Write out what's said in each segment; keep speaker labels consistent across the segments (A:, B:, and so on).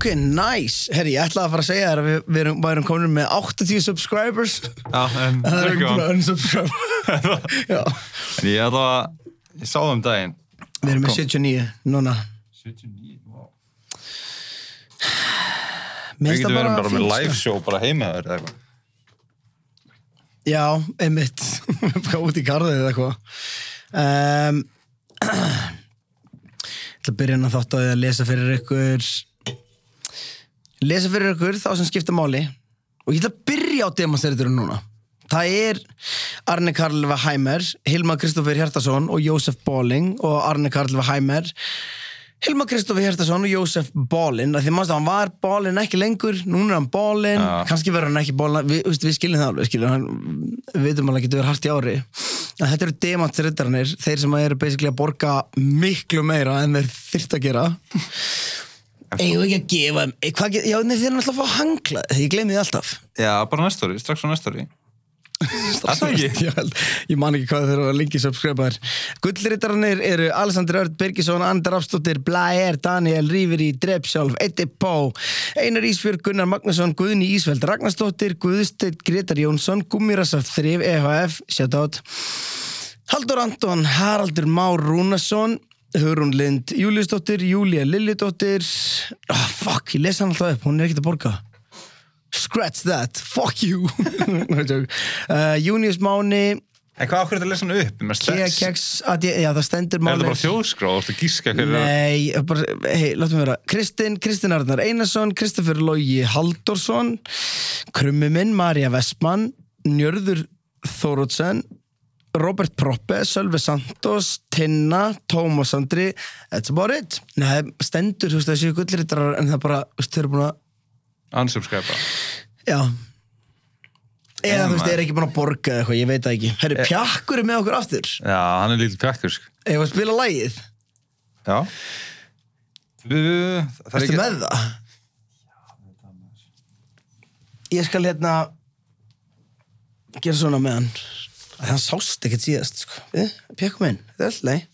A: Ok, nice Herri, ég ætlaði að fara að segja þér að við, við erum, værum komin með 80 subscribers
B: Já, en
A: Það er ekki
B: go.
A: búin að unsubscribe Já,
B: En ég ætla að, ég sá það um daginn.
A: við erum með
B: Kom.
A: 79 núna
B: 79, wow. Við getum
A: það
B: verið bara með live show bara heima þér eða eitthvað.
A: Já, einmitt Bara út í garðið eða eitthvað um, Ég ætla að byrja hann að þátt á því að lesa fyrir ykkur lesa fyrir ykkur þá sem skipta máli. Og ég ætla að byrja á demonstraturum núna. Það er Arne Karl Heimer Hilma Kristoffer Hjartason og Jósef Bóling og Arne Karl Heimer Hilma Kristoffer Hjartason og Jósef Bólin því mannst að hann var Bólin ekki lengur núna er hann Bólin,
B: Já.
A: kannski verður hann ekki Bólin við, við skiljum það alveg skiljum, við veitum alveg að getur verið hart í ári. En þetta eru demantsrittarnir þeir sem eru basically að borga miklu meira en þeir þyrft að gera við ekki að gefa eh, hvað, já, þeir eru náttúrulega að fá hangla. Ég gleymi því alltaf.
B: Já, bara næsta ári, strax á ekki.
A: ég, ég man ekki hvað þeir eru að lengi subscriber Gullrittarnir eru Alessandr Örd Birgisson, Andar Afstóttir Blair, Daniel Ríferi, Drepsjálf Eddi Pó, Einar Ísfjörg Gunnar Magnusson, Guðni Ísveld Ragnarsdóttir Guðsteinn Gretar Jónsson Gummirasa Þrif EHF, shoutout Haldur Anton, Haraldur Már Rúnason Hugrún Lind Júliusdóttir, Júlia Liljudóttir oh, fuck, ég lesa hann alltaf upp, hún er ekkert að borga. Scratch that, fuck you. Uh, Június Máni.
B: En hvað ákveður þetta að lesa hann upp?
A: Keks, já það stendur
B: Er
A: máli
B: þetta bara þjóðskrá? Þú ert að gíska hverju
A: Nei, bara, hei, látum við vera. Kristinn, Kristinn Arnar Einarsson Kristoffer Logi Haldorsson Krummi minn, Marja Vestmann Njörður Þórótsen Robert Proppe, Sölvi Santos Tinna, Tómas Andri That's about it. Nei, stendur, þú veist, þessi gullrittarar en það bara, þú veist, þeir eru búin að
B: Unsubscribe
A: Já. Eða þú veist, þeir eru ekki búin að borga eða eitthvað, ég veit það ekki. Herri, Pjakkur er með okkur aftur.
B: Já, hann er lítið pjakkur sko.
A: Eða að spila lagið?
B: Já. Það
A: Ertu
B: ekki
A: með það? Ég skal hérna gera svona með hann Það sást ekkert síðast sko. Pekkum inn, þetta er alltaf leið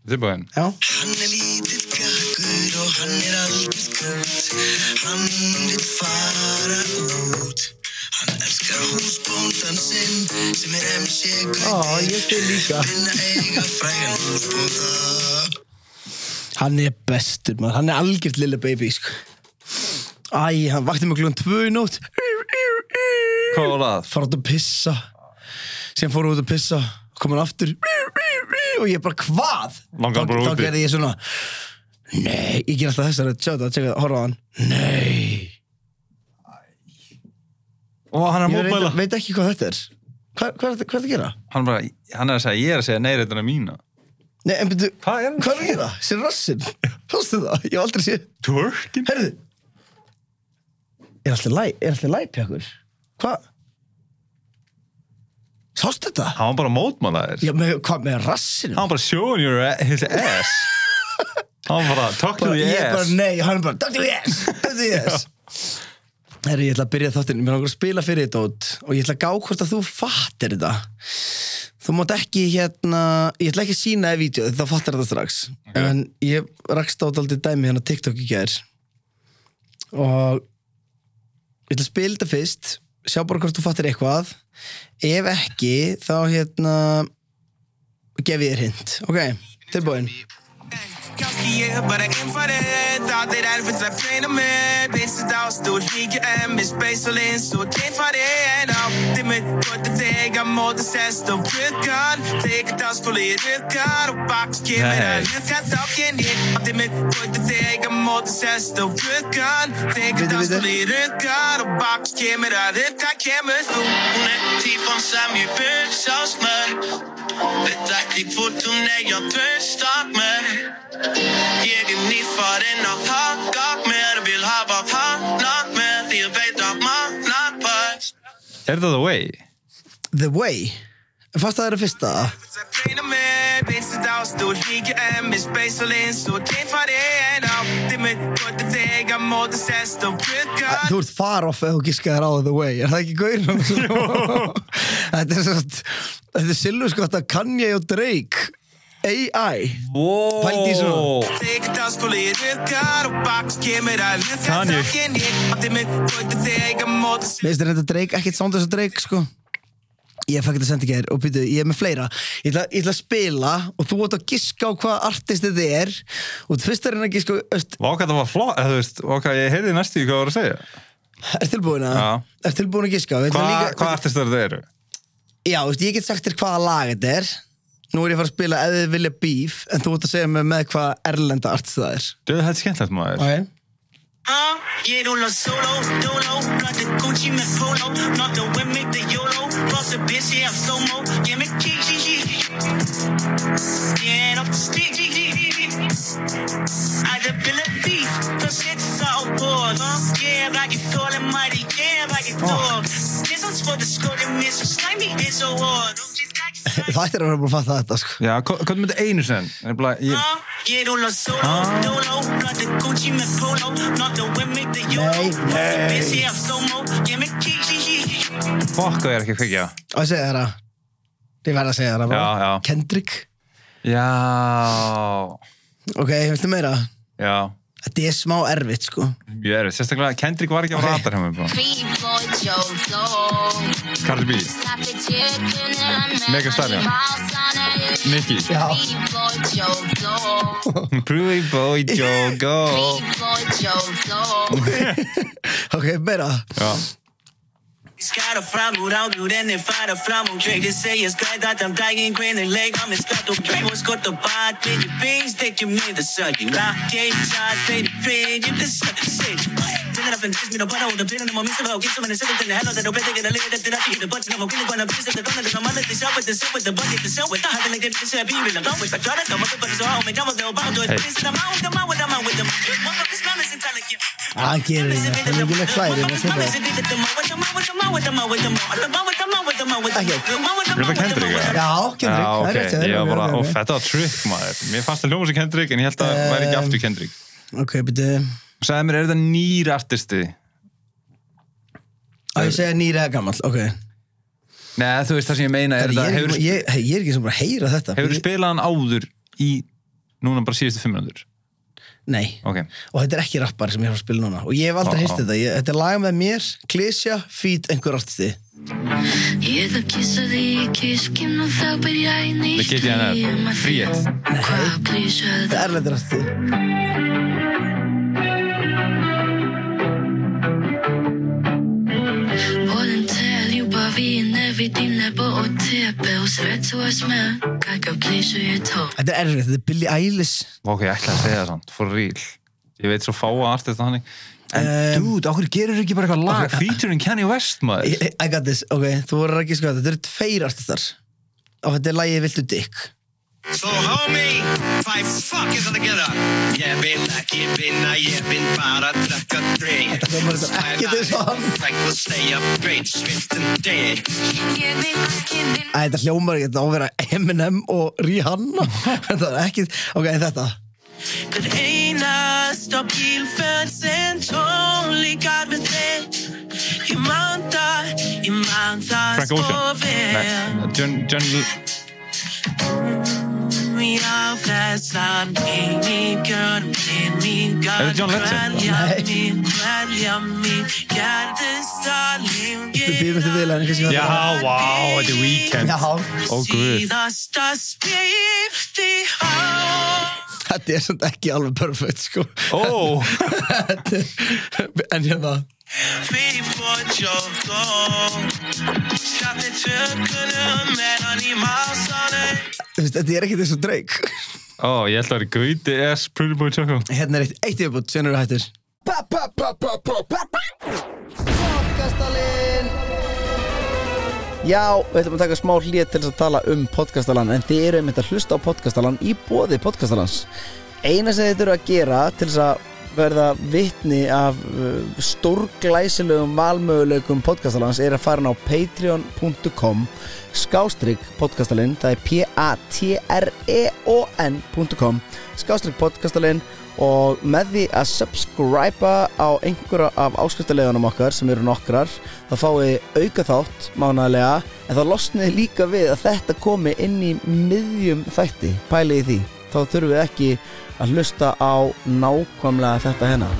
B: Þið er búinn
A: Já,
C: Hann er lítill pjakkur og hann er algjör skrönt Hann vil fara út. Hann elskar húsbóndan sinn sem er MC
A: Á, ég þið líka.
C: Vinna eiga frægan húsbónda.
A: Hann er bestur maður, hann er algjört lille baby sko. Æ, hann vakti mig klukkan tvö í nótt.
B: Hvað var það?
A: fara út að pissa síðan fór út að pissa kom hann aftur og ég bara hvað
B: Langaði
A: þá,
B: bara
A: þá
B: úti.
A: gerði ég svona nei, ég ger alltaf þessari sjá það, tjekka það, horfa á hann nei,
B: Ó, hann er að
A: ég veit, veit ekki hvað þetta er hvað, hvað, er, þetta- hvað er þetta að gera?
B: Hann, bara, hann er að segja, ég er að segja er mína
A: nei, en byrju,
B: Hvað er hann?
A: hvað er að gera? sér rassinn, hóstu það, ég hef aldrei séð
B: Twerkin?
A: herðu er alltaf læ, er alltaf læpjakur hvað sástu þetta?
B: Hann var bara að mótmæla þér
A: já, með, hvað, með rassinu?
B: Hann var bara showing your his ass. Hann var bara talk to the
A: ég er bara
B: ass.
A: nei, hann er bara Dr. Yes, Dr. Yes Herri, ég ætla að byrja þáttinn. Mér langar að spila fyrir þetta út og ég ætla að gá hvort að þú fattir þetta. Þú mátt ekki hérna ég ætla ekki að sína það í vídeo þá fattar þetta strax. En ég rakst á daldið dæmi hérna TikTok í gær. Og ég ætla að spila þetta fyrst sjá bara hvort þú fattir eitthvað. Ef ekki þá hérna gef ég þér hint. Ok, tilbúin
D: Bukowski, yeah, but I aim for the. Thought that I'd been like playing a man. Bitches out, still sneak your M. It's so I came for the end. Up, dim it, put the tag, I'm more the sense. The real gun, take a dust, pull
B: it,
D: real gun. A box, give it a look at talking it. Up, dim it,
A: put
D: the
A: tag,
D: I'm more the sense. The real gun, take a dust, pull it, real gun. A box, give it a look at cameras. Toen het die van Sammy Burks Vet ekki hvort hún er ég tröstar mig Ég er nýfarinn að haka mér Vil hafa hana með Ég veit að manna bæst
B: Er það the way?
A: The Way Fast það er að fyrsta.
D: Bruker
A: Þú ert far off ef þú giskaðir á The Way. Er það ekki gaur? þetta er svo Þetta er silfurskott að Kanye og Drake AI
B: Wow.
A: Pældi í
E: að luka
B: Kanye.
E: Að
A: Mér finnst þetta Drake, ekkert sound þess að Drake sko Ég fæk þetta sendi ekki þér og býtu, ég er með fleira. Ég ætla, ég ætla að spila og þú átt að giska á hvað artist þetta er. Og þú fyrst er henni að giska öst,
B: Vá hvað það var flott, eða þú veist, vá hvað ég heyrði næstu í hvað það var að segja.
A: Er tilbúin að?
B: Já.
A: Er tilbúin að giska?
B: Hvað
A: líka-
B: hva artistar þetta eru?
A: Já, veist, ég get sagt þér hvaða lag þetta er. Nú er ég að fara að spila ef þið vilja beef en þú átt að segja mig með hvaða erlenda artist það er.
B: Döðu þetta er skemmtilegt maður.
A: Ok.
E: Uh, solo, dolo Blöndi Gucci með polo Nota with me the YOLO Boss a bitch, ég af slow-mo Ég með kick, kick, kick Get off the stick Ætla bila beef Það setur það á borð Yeah, like you falling mighty Yeah, like you dog This one's for the scoring miss. Slimy is a ward
A: Það ættir að vera búin að fatta þetta sko.
B: Já, hva- hvað myndi einu sen? Ég,
E: með the
A: Nei,
E: a
A: nei.
B: Fokk hvað ég er ekki að kveikja?
A: Og ég segja þér að Ég verð að segja þér að
B: Já, já.
A: Kendrick.
B: Já,
A: Ok, veistu meira?
B: já.
A: Þetta er smá erfitt sko.
B: Ég er, sérstaklega Kendrick var ekki á
A: Ok.
B: radar hjá bara. Cardi B,
F: Mega Stallion.
B: Nicki.
A: Já.
B: Pretty boy Joe go.
A: Ok, meira.
B: Já,
E: Skara framåt, outdoren är fara framåt. Kräkte sig, jag skräddat, han tagit en kvinna, lägg av min skatt och kräk. Vår skott och bad, tredje pings, täcker med det sögning. Rack, gate, shot, tredje ping, inte sötter sig. Baby, pig, you can suck the shit Tänderna för en tiss, mina bara under pinnen Man missar vad och som en sätter den här låten Och bättre kan leda till att det bort När man vill gå en pris efter tonen Som alla till show with the show with the budget The show with the hade lägger det så jag blir vill Don't wish I try to come up with så har mig gammal och bara då är det finns en amount, amount, amount with them Motherfuckers, man is intelligent
A: Hann gerir þetta, hann er ekki með klæri með snubba
B: Er þetta Kendrick, eða?
A: Já, Kendrick,
B: Já,
A: það
B: ok,
A: er rétt hjá þér,
B: ég var
A: ok,
B: bara,
A: ok,
B: og
A: ok.
B: þetta var trygg maður Mér fannst það hljóma sem Kendrick en ég held að það væri ekki
A: Um,
B: aftur Kendrick
A: Ok, byrju
B: Sæði mér, er þetta nýr artisti?
A: Á ég segja nýra eða gammal, ok.
B: Nei, þú veist það sem ég meina er
A: Ég
B: þetta,
A: er,
B: hefur,
A: ég, hey, ég er ekki sem bara að heyra þetta.
B: Hefur
A: Ég-
B: spilað hann áður í núna bara síðustu 500
A: Nei,
B: Ok,
A: og þetta er ekki rappar sem ég har að spila núna. Og ég hef aldrei
B: ó.
A: þetta. Ég, Þetta er lag með mér, Klesja, Feet, einhver artisti.
F: Ég það kissa því í kiskin og þá byrja ég
B: það
F: nýtt
B: get ég hennar Fríet
F: Hvað klísa
A: Þetta
F: það?
A: er erlendur artisti
F: vi är när vi dinner på och tepe och svett så är smäll Kaka klísa ég tók
A: Þetta er erfitt, þetta er Billie Eilish.
B: Ok, ég ætla að segja það samt, for real. Ég veit svo fáa artista þannig
A: Um,
B: dude, okkur gerur ekki bara eitthvað lag? featuring Kanye West maður?
A: I, I got this, ok, þú voru ekki sko Þetta eru tveir artistar. Og þetta er lagið Viltu Dick
C: Så homie, five fuckers are together Jag vill ekki vinna, ég vil bara drekka drink
A: Þetta hljómar þetta ekki eins og hann.
C: Frank will stay up great, sviftin day
F: Ég vil ekki vinna
A: Þetta hljómar ekki, þetta á að vera Eminem og Rihanna. Þetta er ekki, ok, en þetta
E: Hver einast á bílferðsinn tónleikar við þig Ég man það, ég man það
B: Frank
E: svo
B: Ocean.
E: vel
B: Nei, John, John
E: Já, þessar minningar, minningar
B: Er þetta John?
E: Kvelja
A: Nei.
E: mig, kvelja mig Gerðist að
A: Við býðum eftir viðlæðin kannski
B: Já, vá, þetta er Weekend.
A: Já,
B: Ó, guð.
A: Þetta er samt ekki alveg perfect sko.
B: Ó,
A: En hérna.
E: Fyrir
A: Þetta er ekki eins og Drake.
B: Ó, ég ætla að vera Gauti S. Pretty Boy Choco.
A: Hérna er eitt, eitt yfirbútt, sen eru hættir? Podcastalinn. Já, við ætlum að taka smá hlýð til þess að tala um podcastalann en þið eru einmitt að hlusta á podcastalann í bóði podcastalanns Eina sem þið þurfa að gera til þess að verða vitni af uh, stórglæsilegum valmöguleikum podcastalans er að fara á patreon.com skástrygg podcastalinn það er p-a-t-r-e-o-n.com skástrygg podcastalinn og með því að subscriba á einhverja af áskriftarleganum okkar sem eru nokkrar þá fáið auka þátt mánaðlega en þá losnið líka við að þetta komi inn í miðjum þætti pælið í því. Þá þurfum við ekki að hlusta á nákvæmlega þetta hérna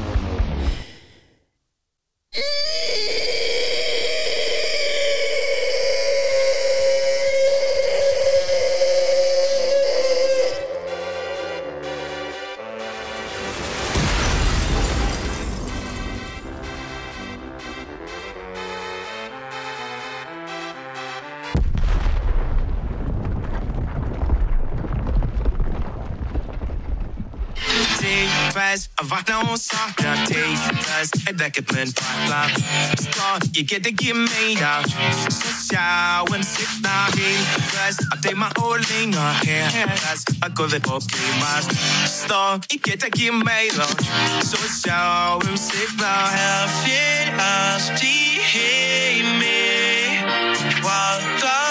D: fast að vakna og sakna þig Þess er ekkert mun falla Stort, ég get ekki meira Svo sjáum sitna heim Þess að deyma og lenga hér Þess að góði og gleymast Stort, ég get ekki meira Svo sjáum sitna hér Fjast í heimi
A: Ok, seinni er mjög erfiður en fyrri er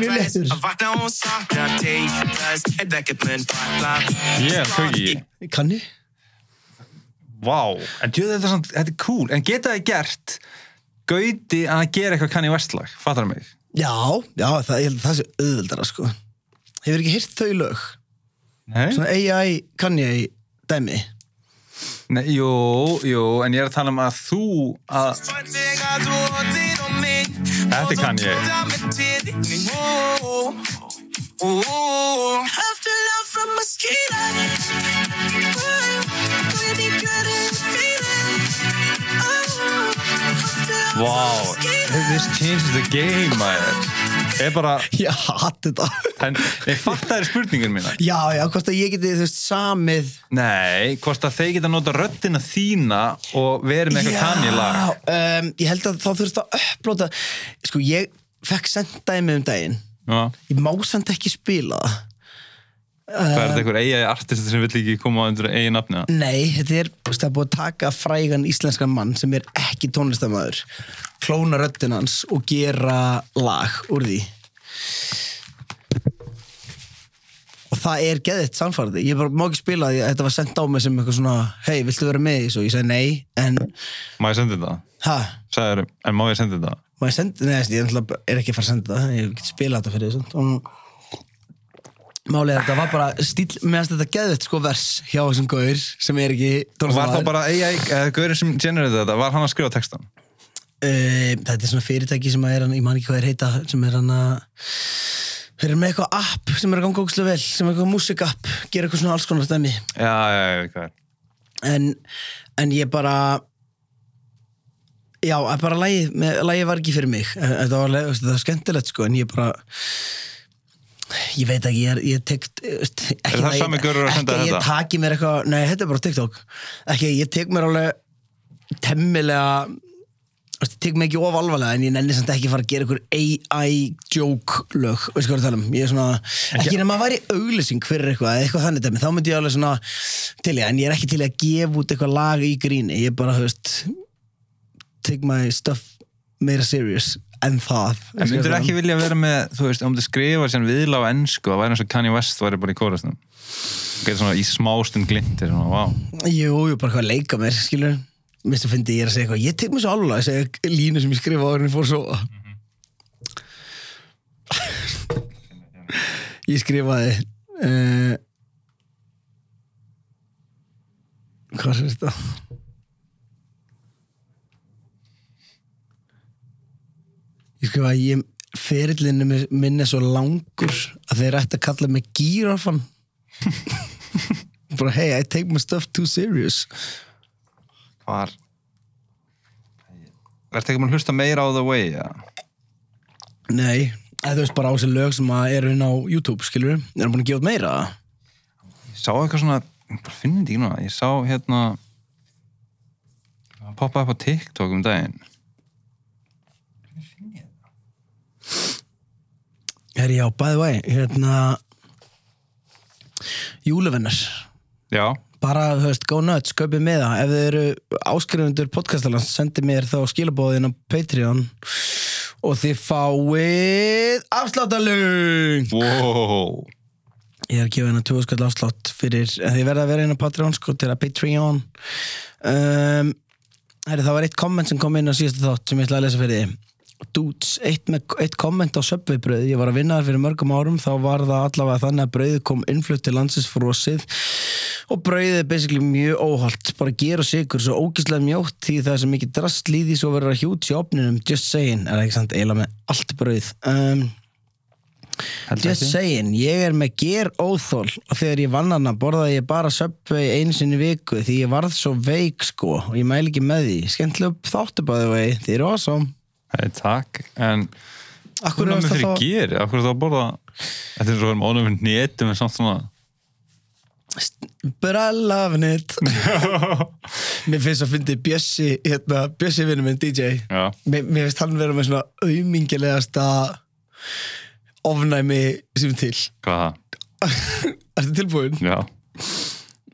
A: mjög léttur.
D: Að vakna og sakna þig Þess er mun falla
B: Ég er köki
A: Kanni?
B: Vá, en djöðu þetta er samt, þetta er cool. En geta þið gert Gauti að gera eitthvað Kanye West lag? Fattar mig?
A: Já, já, það, ég held að það sé auðveldara sko. Hefur ekki heyrt þau lög?
B: Nei,
A: Svona AI Kanye dæmi.
B: Nei jú, jú, en ég er að tala um að þú að, Þetta er Kanye.
D: Afterlove from mosquito.
B: Vá, this changes the game maður Er bara,
A: Já, hatt þetta.
B: En, nei, fattar spurningun mína.
A: Já, já, hvort að ég geti, þú veist, samið.
B: Nei, hvort að þeir geta nota röddina þína og verið með eitthvað Kanye lag.
A: um, Ég held að þá þurfst að upplóta Sko, ég fekk sendaði mig um daginn.
B: Já,
A: Ég má samt ekki spila það
B: hvað er þetta einhver eiga artist sem vill ekki koma undir eigin nafni
A: Nei, þetta er, veist, það búið að taka frægan íslenskan mann sem er ekki tónlistamæður klóna röddinn hans og gera lag úr því. Og það er geðitt samfærði, ég bara má ekki spila því að þetta var sendt á mig sem eitthvað svona hei, viltu vera með í þessu? Ég segi nei, en
B: Má ég senda þetta?
A: ha,
B: Sæður, en má ég senda þetta?
A: má ég senda, nei, ég er ekki að fara að senda það, ég get spilað þetta fyrir og Málið að þetta var bara stíl, meðan þetta geðvett sko vers hjá þessum gaur sem er ekki
B: Og var
A: tónlistarmaður.
B: bara AI, eða Gaurin sem generated þetta, var hann að skrifa textan?
A: Uh, þetta er svona fyrirtæki sem er ég man ekki hvað er heita sem er hann að þeir eru með eitthvað app sem er að ganga ógæslega vel sem er eitthvað músikapp, gera eitthvað svona alls konar stæmi
B: Já, já, já, hvað er
A: en, en ég bara já, bara lagið var ekki fyrir mig Eh, þetta var, þetta var skemmtilegt sko en ég bara ég veit ekki, ég, ég tek ekki,
B: Er það sami gaurur að senda
A: að ég
B: þetta?
A: taki mér eitthvað, nei þetta er bara TikTok. Ekki ég tek mér alveg temmilega ég tek mér ekki of alvarlega en ég nenni samt ekki fara að gera einhver AI joke lög, veistu hvað ég er um? Ég er svona, ekki nema að væri auglýsing fyrir eitthvað, eitthvað þannig dæmi, þá myndi ég alveg svona til ég, en ég er ekki til að gefa út eitthvað lag í gríni, ég er bara, þú veist take my stuff meira serious en það.
B: En myndur ekki vilja vera með, þú veist, om þú skrifa sem viðla á ennsku, það væri eins og Kanye West væri bara í svona í smástund glintir, svona, vá.
A: Jú, jú, bara hvað að leika mér, skilur Minnst að fyndi ég er að segja eitthvað. Ég tek mér svo alveg að segja línu sem ég skrifa en ég fór svo Ég skrifaði uh, Hvað er þetta? Ég skrifaði ég ferillinu minn er svo langur að þeir ætti að kalla mig gírafan bara hey, I take my stuff too serious
B: Hvar? Verður ekki mann hlusta meira á The Way, já?
A: Nei, þú veist bara á þessi lög sem að eru inn á YouTube, skilur Er hann búin að gefa meira?
B: Ég sá eitthvað svona, finnum þetta ekki núna, ég sá hérna, það poppaði upp á TikTok um daginn.
A: Herri, já, by the way, hérna Júluvennar
B: Já,
A: bara, þú veist, go nuts, kaupið með það ef þið eru áskrifundur podcastalans sendið mér þá skilabóðin á Patreon og þið fáið afsláttalung
B: wow.
A: Ég er að gefa hennar 20 skall afslátt fyrir, þið verða að vera inn á Patreon sko, til að Patreon. Um, herri, það var eitt komment sem kom inn á síðasta þátt sem ég ætla að lesa fyrir þið Dudes, eitt, með, eitt komment á söpveibröð ég var að vinna þar fyrir mörgum árum þá var það allavega þannig að brauðið kom innflutt til landsins frosið og brauðið er basically mjög óholt bara ger og sigur svo ógislega mjótt því það er svo mikið drast líði svo verður að hjút í opninum just saying, er það ekki sant, eiginlega með allt brauð? Um, Just saying, ég er með ger óþól og þegar ég vann hana borðaði ég bara Subway einu sinni viku því ég varð svo veik sko og ég mæli ekki með því. Skemmtilega þáttu bæði vei, þið eru awesome
B: Hey, takk, en Hvað
A: er
B: er
A: það
B: fyrir
A: þá
B: geri? Akkur er það að borða Þetta er svo að við erum ánum fyrir netum en samt svona
A: But I love it Mér finnst að fyndi Bjössi hérna, Bjössi vinnur minn DJ
B: Já,
A: mér, finnst hann vera með svona aumingilegasta ofnæmi sem til
B: hvað er það?
A: Ertu tilbúin?
B: Já,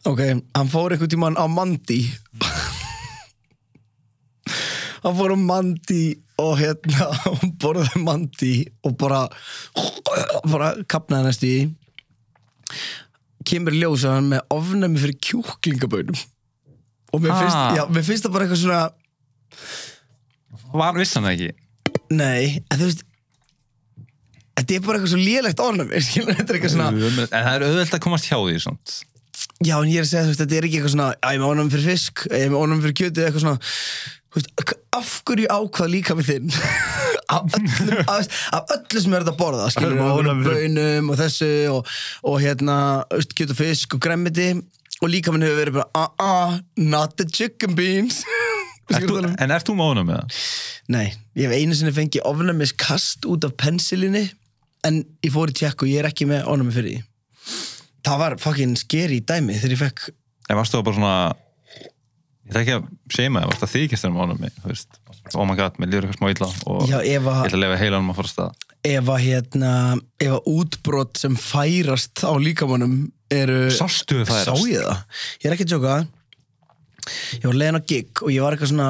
A: Ok, hann fór einhvern tímann á Mandi Hann fór á Mandi og hérna hann borðaði Mandi og bara bara kapnaði næstu í. Kemur ljós að hann með ofnæmi fyrir kjúklingabönum. Og mér finnst,
B: Ah.
A: já, mér finnst það bara eitthvað svona
B: var vissan það ekki?
A: Nei, en þú veist þetta er bara eitthvað svo lélegt ofnæmi skilur, þetta er eitthvað svona
B: En það er auðvelt að komast hjá því svona.
A: Já, en ég er að segja, þú veist, þetta er ekki eitthvað svona að ég er með ónum fyrir fisk, ég er með ónum fyrir kjöti eitthvað svona, af hverju ákvað líka með þinn? Af, af öllu sem er þetta að borða skilur við,
B: er fyrir-
A: bönum og þessu og, og hérna, þú kjöt og fisk og gremmiti og líka minn hefur verið bara uh uh, not the chicken beans. Skilur
B: þú-? En ert þú með ánum með það?
A: Nei, ég hef einu sinni fengið ofnæmis kast út af pensilinni en ég fór í tjekk og ég er ekki með ofnæmi fyrir því. Það var fucking scary dæmi þegar ég fekk
B: En varstu það bara svona Ég ætla ekki að seima það, varstu að þykist þér með ánum Þú veist, oh my god, mér líður eitthvað smá illa og
A: Já, ef að-
B: ég ætla að lefa heilanum að fara að stað
A: ef að hérna ef að útbrot sem færast á líkamannum eru
B: Sástu þau færast?
A: Sá ég það? Ég er ekki að tjóka ég var leiðin á gig og ég var eitthvað svona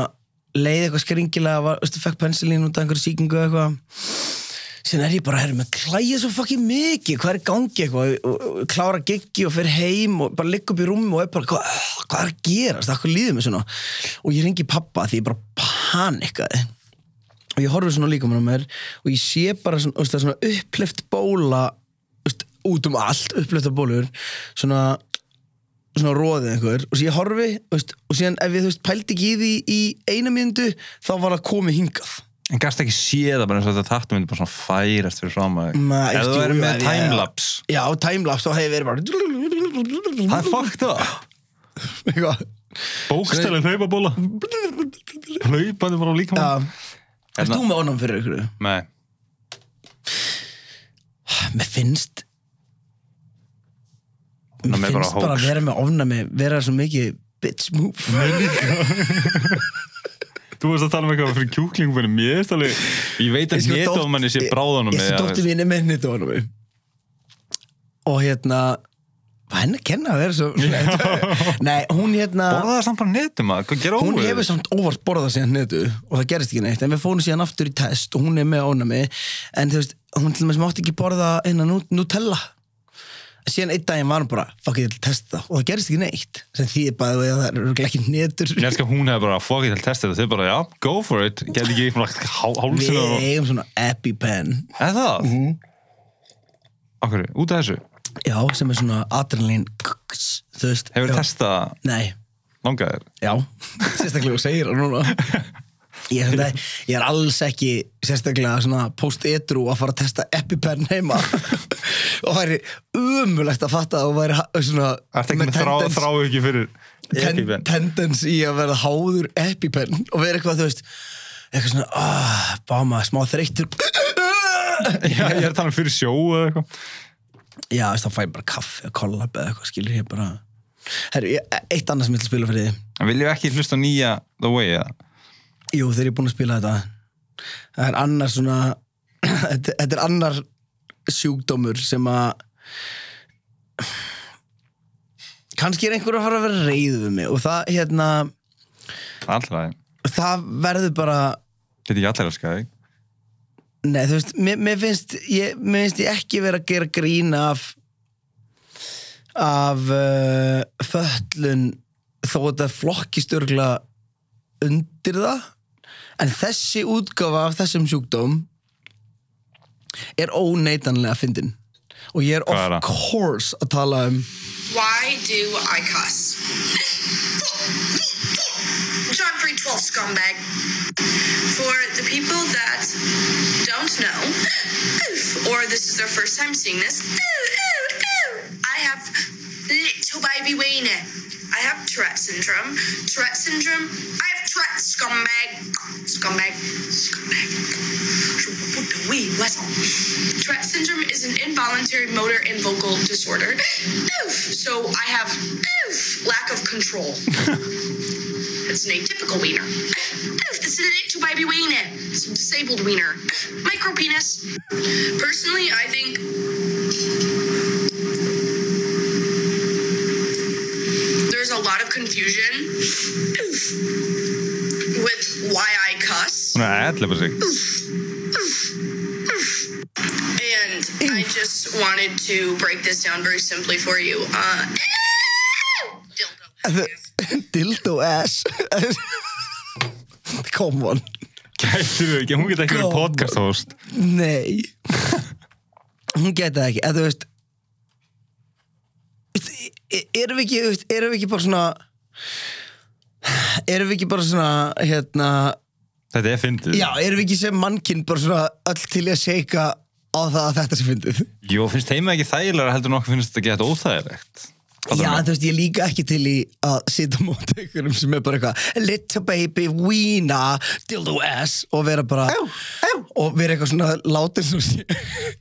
A: leið eitthvað skringilega var, veistu, fekk pensilín út af einhverju sýkingu eða eitthvað síðan er ég bara, herri, með klæðið svo fucking mikið. Hvað er gangi eitthvað? Og, og, og klára giggi og fer heim og bara ligga upp í rúmi og er bara, hvað, hvað er að gerast? Hvað líður mér svona? Og ég ringi pappa því ég bara panikaði. Og ég horfi svona líka á mér og ég sé bara svona, það er svona uppleift bóla veist, út um allt, uppleifta bólur svona svona róðið einhver. Og ég horfi veist, og síðan ef ég þú veist pældi ekki í því í eina mínútu þá var það komið hingað
B: En gæst ekki séð það bara eins og þetta tattu myndi bara svona færast fyrir fram að
A: Ma,
B: Ef þú
A: jú,
B: með timelapse.
A: Já, timelapse þá hefði verið bara
B: Það er fucked up.
A: Eitthvað.
B: Bókstæli hlaupabóla. Hlaupandi bara líka
A: já.
B: Hérna-
A: Erst þú með honum fyrir ykkur?
B: Nei,
A: Mér finnst Mér
B: er bara
A: finnst bara að vera með ofnami vera svo mikið bitch move
B: þú veist að tala um eitthvað fyrir kjúklingum mér veist alveg, ég veit að
A: Ég
B: nétámanni sé bráðanum
A: Ég sé dóttir mín er með nýttu honum og hérna henni kenna svo nei, hún hérna
B: Borða það samt bara netum að, hvað gera
A: hún
B: óveg
A: hefur samt óvart borðað síðan netu og það gerist ekki neitt, en við fórum síðan aftur í test og hún er með ónami en þú veist, hún til dæmis mátti ekki borða hérna Nutella síðan einn daginn var hún bara, fuck ég til að testa það. Og það gerist ekki neitt, sem því bara að það er örugglega ekki netur.
B: Ég elskar að hún hefur bara fuck it til testa þetta, þau bara, já, go for it. Geti ekki svona hál-
A: við
B: og
A: eigum svona EpiPen.
B: Er það?
A: Mhm.
B: Akkur, út af þessu?
A: Já, sem er svona veist
B: Hefur
A: já.
B: testað?
A: Nei,
B: langaðir?
A: Já, sérstaklega þú segir það núna ég er, þetta, ég er alls ekki sérstaklega svona post-edru að fara að testa EpiPen heima. Og það er umulegt að fatta að þú væri ha- svona tendens-
B: þrá
A: ten, tendens í að vera háður EpiPen og vera eitthvað, þú veist eitthvað svona, ah, báma, smá þreyttur.
B: Já, ég er að tala um fyrir sjó eða eitthvað.
A: Já, þá fæ ég bara kaffi og kollab eða eitthvað, skilur ég bara Herru, eitt annað sem ég ætla að spila fyrir því
B: viljum ekki hlusta nýja The Way eða?
A: Jú, þegar ég er búinn að spila þetta. Það er annar svona Þetta þetta er annar sjúkdómur sem að kannski er einhver að fara að vera reyð við mig og það, hérna,
B: allra
A: það verður bara
B: Geti ekki allir að skæði
A: Nei, þú veist, mér, mér, finnst, ég, mér finnst ég ekki vera að gera grín af af uh, föllun þó að þetta flokkist örgla undir það en þessi útgáfa af þessum sjúkdóm er óneitanlega fyndin og ég er
B: Hvað er
A: of
B: það?
A: course að tala um
G: Why do I cuss? John 312 scumbag. For the people that don't know, or this is their first time seeing this, I have little baby wiener. I have Tourette syndrome. Tourette syndrome. I have Tourette scumbag. Scumbag. Scumbag. Je me put the wee whistle. Tourette syndrome is an involuntary motor and vocal disorder. Oof. So I have oof, lack of control. It's an atypical wiener. Oof, This is an little baby wiener. It's a disabled wiener. Micro penis. Personally, I think there's a lot of confusion with why I
B: er ætla sig.
G: And I just wanted to break this down very simply for you. Uh, dildo.
A: dildo ass. Come on.
B: Gætur þau ekki, hún geti ekki verið podcast host.
A: Nei. Hún geti það ekki eða þú veist e- erum við ekki erum við ekki bara svona erum við ekki bara svona hérna,
B: Þetta er fyndið.
A: Já, erum við ekki sem mannkinn bara svona öll til að seika á það að þetta sé fyndið?
B: Jó, finnst heima ekki þægilega heldur nokkuð finnst þetta gett óþægilegt?
A: Já, þú veist, ég líka ekki til í að sitja á móti einhverjum sem er bara eitthvað little baby, weena, dildo ass og vera bara og vera eitthvað svona látið svo sé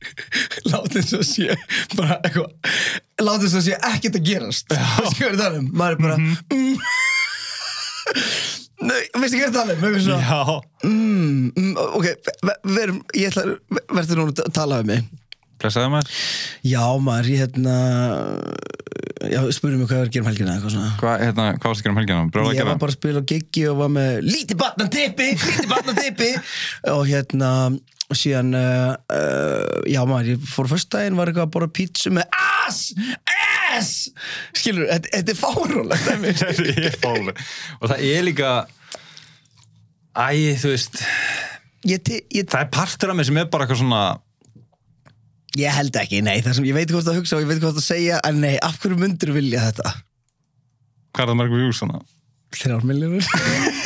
A: látið svo sé bara eitthvað látið svo sé ekkert að gerast. Skjöður það um, maður er bara mm. Nei, veistu hvað er það svona,
B: Já,
A: mm, ok, ve- verum, ég ætla verður núna að tala um mig?
B: Blessaði maður.
A: Já, maður, ég hérna já, spurðu mig hvað ég var að gera um helgina eitthvað svona.
B: Hvað, hérna, hvað varst að gera um helgina? Bróða að
A: Ég
B: gera?
A: var bara að spila á giggi og var með lítið batnan tippi, lítið batnan tippi og hérna og síðan uh, uh, já maður, ég fór fyrst daginn var eitthvað að bora pítsu með ass, ass. Skilur, þetta, þetta er fárólegt dæmi.
B: Þetta er fáli Og það er líka Æ, þú veist
A: ég, te- ég,
B: Það er partur af mig sem er bara eitthvað svona
A: ég held ekki, nei, það sem ég veit hvað það hugsa og ég veit hvað það segja, en nei, af hverju myndir vilja þetta?
B: Hvað er það margur views svona?
A: Þrjár miljónur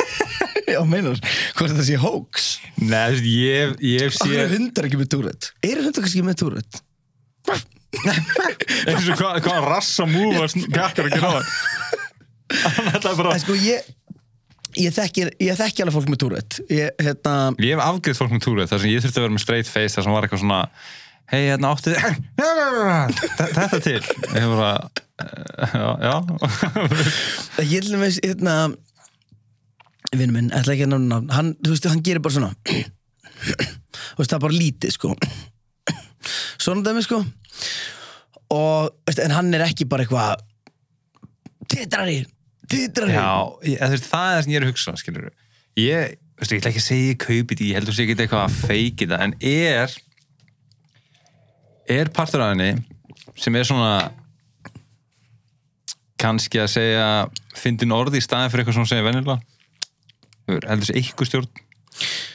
A: Já, meinar, hvort þetta sé hoax
B: Nei, þú veist, ég, ég
A: Af hverju
B: sé
A: er hundar ekki með túrætt? Eru hundar kannski með túrætt?
B: eins og hvað, hvað rassa múfa kakkar að gera það Þetta er bara
A: sko ég ég þekki, ég þekki alveg fólk með túrætt ég, hérna,
B: Ég hef afgriðt fólk með túrið þar sem ég þurfti að vera með straight face þar sem var eitthvað svona hei, hérna áttu þið þetta til. Ég hef bara eh, já, já.
A: Ég til dæmis hérna vinnu minn, ætla ekki að nána hann, þú veist, hann gerir bara svona þú veist, það er bara lítið sko. Svona dæmi sko. Og, veist, en hann er ekki bara eitthvað titrari, titrari
B: Já, ég, veist, það er það sem ég er að hugsa, skilur Ég, veistu, ég ætla ekki að segja ég kaupi því, ég heldur sé ekki eitthvað að feiki það, en er er partur af henni sem er svona kannski að segja fyndin orði í staðin fyrir eitthvað sem hún segja veist, heldur sé eitthvað stjórn?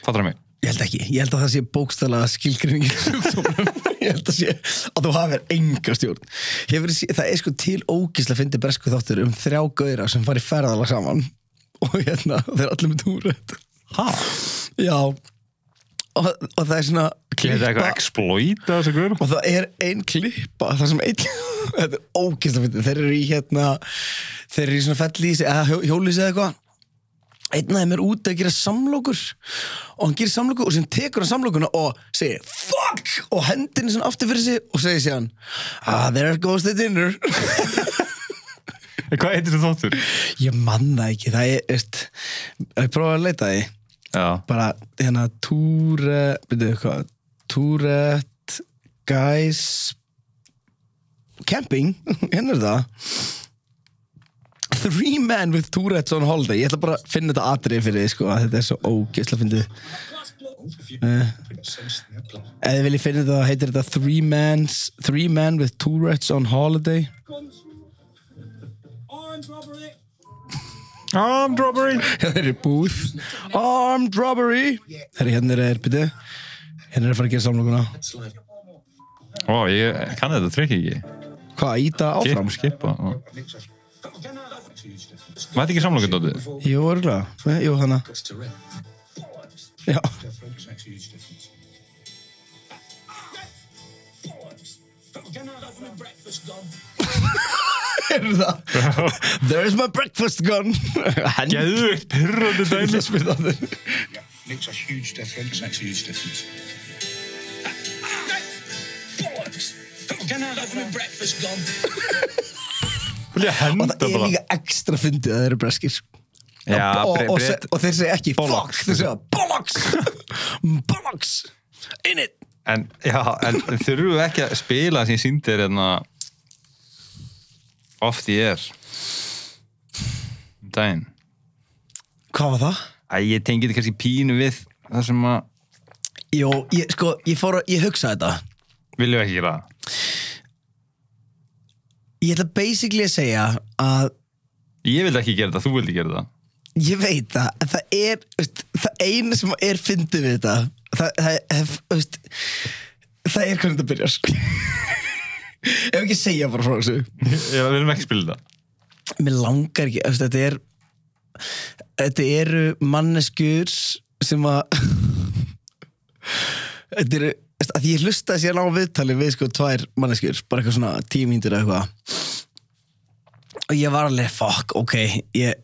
B: Fattar það mig?
A: Ég held ekki, ég held að það sé bókstala skilgrinning í sjúkdómnum Ég held að sé að þú hafir enga stjórn. Hefur, Það er sko til ógislega fyndi bresku þáttur um þrjá gauðra sem fari ferðalag saman. Og hérna, þeir allir með túrætt
B: Hæ?
A: Já. Og, og það er svona
B: þetta eitthvað exploit að þessu guður?
A: og það er ein klippa það sem ein þetta er ógislega fyndi þeir eru í hérna þeir eru í svona fellísi eða hjó- hjólísi eða eitthvað einn af þeim er úti að gera samlokur og hann gerir samlokur og sem tekur hann samlokuna og segir fuck! og hendinni svona aftur fyrir sig og segir síðan ah there goes the dinner.
B: Hvað heitir þetta þáttur?
A: ég manna ekki það er veist, ég prófa að leita því. Bara hérna túre byrjuðu hvað? Tourette guys camping hérna er það Three men with Tourette's on holiday. Ég ætla bara að finna þetta atrið fyrir þið sko Þetta er svo ógeðslega fyndið. Uh, Ef þið viljið finna þetta þá heitir þetta Three, mans, three men with Tourette's on holiday.
B: Armed robbery.
A: Það er búð Armed robbery. Herri, hérna er byrju Hérna er að fara að gera samlokuna.
B: Ó, ég kann þetta trikk ekki.
A: Hvað, íta áfram?
B: Skip, skipa Mætti ekki samlokun dótið?
A: Jú, örgulega, jú, hana Já, er það There's my breakfast gone Henni
B: Geðveikt pyrrandi dæmi
H: Makes a huge difference. Makes a huge difference. Can I have my breakfast gone?
A: Og það er
B: bara
A: líka ekstra fyndið að það eru breskir sko.
B: Já,
A: og, og, se, og þeir segja ekki
B: Bollocks.
A: fuck, þeir segja bollocks bollocks in it
B: En, já, en þurfum við ekki að spila sem ég síndi þér hérna oft í er daginn
A: Hvað var það?
B: Æ, ég tengi þetta kannski pínu við það sem að
A: Jó, ég, sko, ég fór ég hugsa þetta
B: viljum við ekki gera það.
A: Ég ætla basically að segja að
B: Ég vildi ekki gera þetta, þú vildi gera það.
A: Ég veit það, en það er veist, það eina sem er fyndið við þetta það, það, það, veist, það er hvernig þetta byrjar sko. ef ekki segja bara frá þessu.
B: Já, við viljum ekki spila þetta.
A: Mér langar ekki, veist, þetta er þetta eru manneskur sem að þetta eru að ég hlusta sér á viðtali við sko tvær manneskur, bara eitthvað svona tímíndur eða eitthvað. Og ég var alveg, fuck, ok ég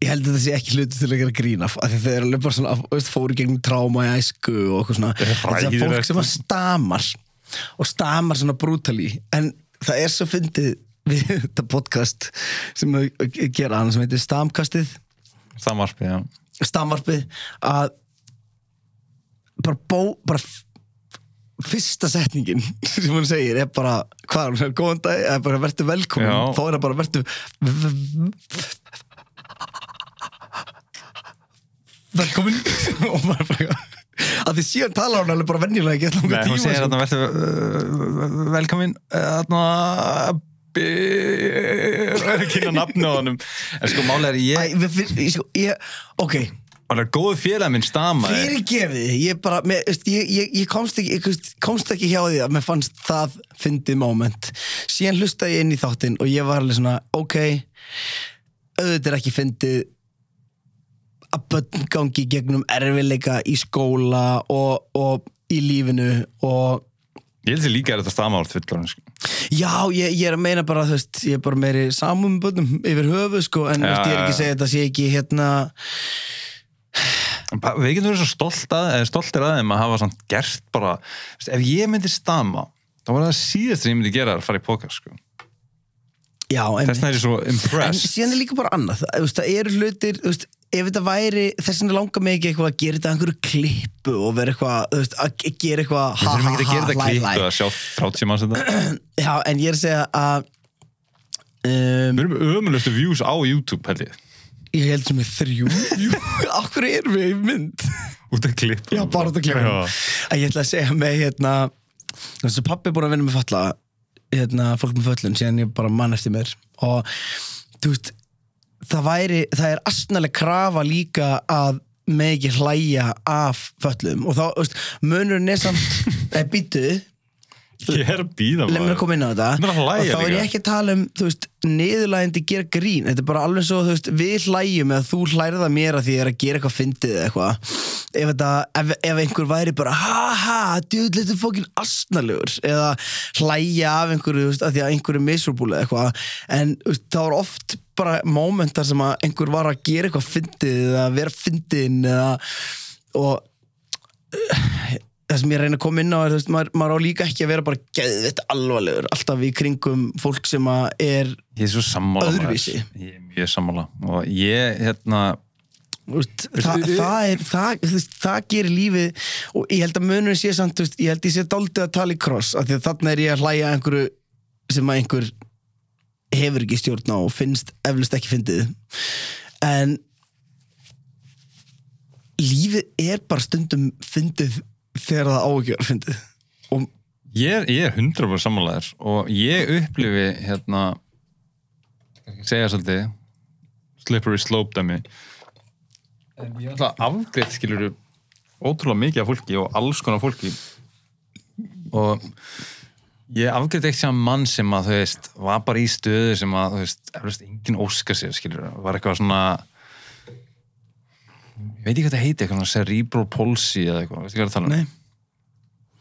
A: ég held að þetta sé ekki hluti til að gera grín af því þeir eru alveg bara svona, veist, fóru gegnum tráma í æsku og eitthvað svona.
B: Er
A: þetta er fólk sem að stamar og stamar svona brútali. En það er svo fyndið við þetta podcast sem að gera hann sem heitir Stamkastið.
B: Samarpi, já.
A: Stamvarpið að bara bó bara fyrsta setningin sem hún segir er bara hvað er hún segir, góðan dag, eða bara verður velkomin
B: Já.
A: þá er það bara verður velkomin og maður bara að því síðan talar hún alveg bara venjulega ekki
B: Nei, hún
A: tíma
B: segir
A: sko.
B: þarna verður uh, velkomin þarna það er ekki að nafna á honum en sko málega er
A: Æ,
B: ég
A: við, við, ég, sko, ég, ok
B: alveg góðu félag minn stamaði
A: fyrirgefið, ég bara með, ég, ég, ég komst, ekki, komst ekki hjá því að mér fannst það fyndið moment síðan hlustaði ég inn í þáttinn og ég var alveg svona, ok auðvitað er ekki fyndið að börn gangi gegnum erfileika í skóla og, og í lífinu og
B: ég held sér líka er þetta stamált fullorinn sko.
A: já, ég, ég er að meina bara veist, ég er bara meiri samum börnum yfir höfu sko, en
B: Já,
A: veist, ég er ekki að segja þetta sé ekki hérna
B: við getum verið svo stolt að, eða stoltir að þeim að hafa samt gert bara veist, ef ég myndi stama þá var það síðast sem ég myndi gera að fara í podcast sko.
A: já,
B: þess vegna er ég svo
A: En
B: impressed.
A: síðan er líka bara annað, það, það eru hlutir, veist, ef þetta væri, þess vegna langar mig ekki eitthvað að gera þetta einhverju klippu og vera eitthvað, veist, að ge- gera eitthvað
B: að sjá 30 manns þetta.
A: Já, en ég er að segja að um,
B: við erum með ömulegustu views á YouTube held ég
A: ég held sem er þrjú, jú, okkur erum við í mynd?
B: út af klipp
A: Já, bara út að klippa. Að ég ætla að segja með, hérna, þessu pappi er búin að vinna með falla, hérna, fólk með föllun, síðan ég bara mann eftir mér. Og, þú veist, það væri, það er astnaleg krafa líka að með ekki hlæja af föllum og þá, veist, munurinn er samt, eða býtu,
B: ég er að býða
A: leið mér að koma inn á þetta.
B: Er
A: og þá er ég ekki að tala um þú veist, niðurlægandi gera grín. Þetta er bara alveg svo, þú veist, við hlæjum eða þú hlærða mér að því ég er að gera eitthvað fyndið eða eitthvað. Ef, ef, ef einhver væri bara ha ha, djúð, þetta er fókin astnalegur eða hlæja af einhverju þú veist, að því að einhverju miserable eða eitthvað. En veist, það var oft bara momentar sem að einhver var að gera eitthvað fyndið eða vera fyndin eða og það sem ég reyna að koma inn á er, veist, maður, maður á líka ekki að vera bara geðvitt alvarlegur, alltaf í kringum fólk sem er. Öðruvísi.
B: ég er mjög sammála og ég hérna
A: veist, það, það er það, það gerir lífið og ég held að munurinn sé samt, veist, ég held ég sé dálítið að tala í kross, af því að þarna er ég að hlæja einhverju sem að einhver hefur ekki stjórn á og finnst eflust ekki fyndið en lífið er bara stundum fyndið þegar það á ekki að vera fyndið. Og
B: Ég ég er 100% sammálaður og ég upplifi hérna segja svolítið slippery slope dæmi. En ég ætla að afgreitt skilur ótrúlega mikið af fólki og alls konar fólki. Og ég afgreitt eitt sem mann sem að þú veist var bara í stöðu sem að þú veist eflust engin óska sér skilur var eitthvað svona ég veit ekki hvað það heiti eitthvað cerebral palsy eða eitthvað, veistu hvað ég er að tala um?
A: nei,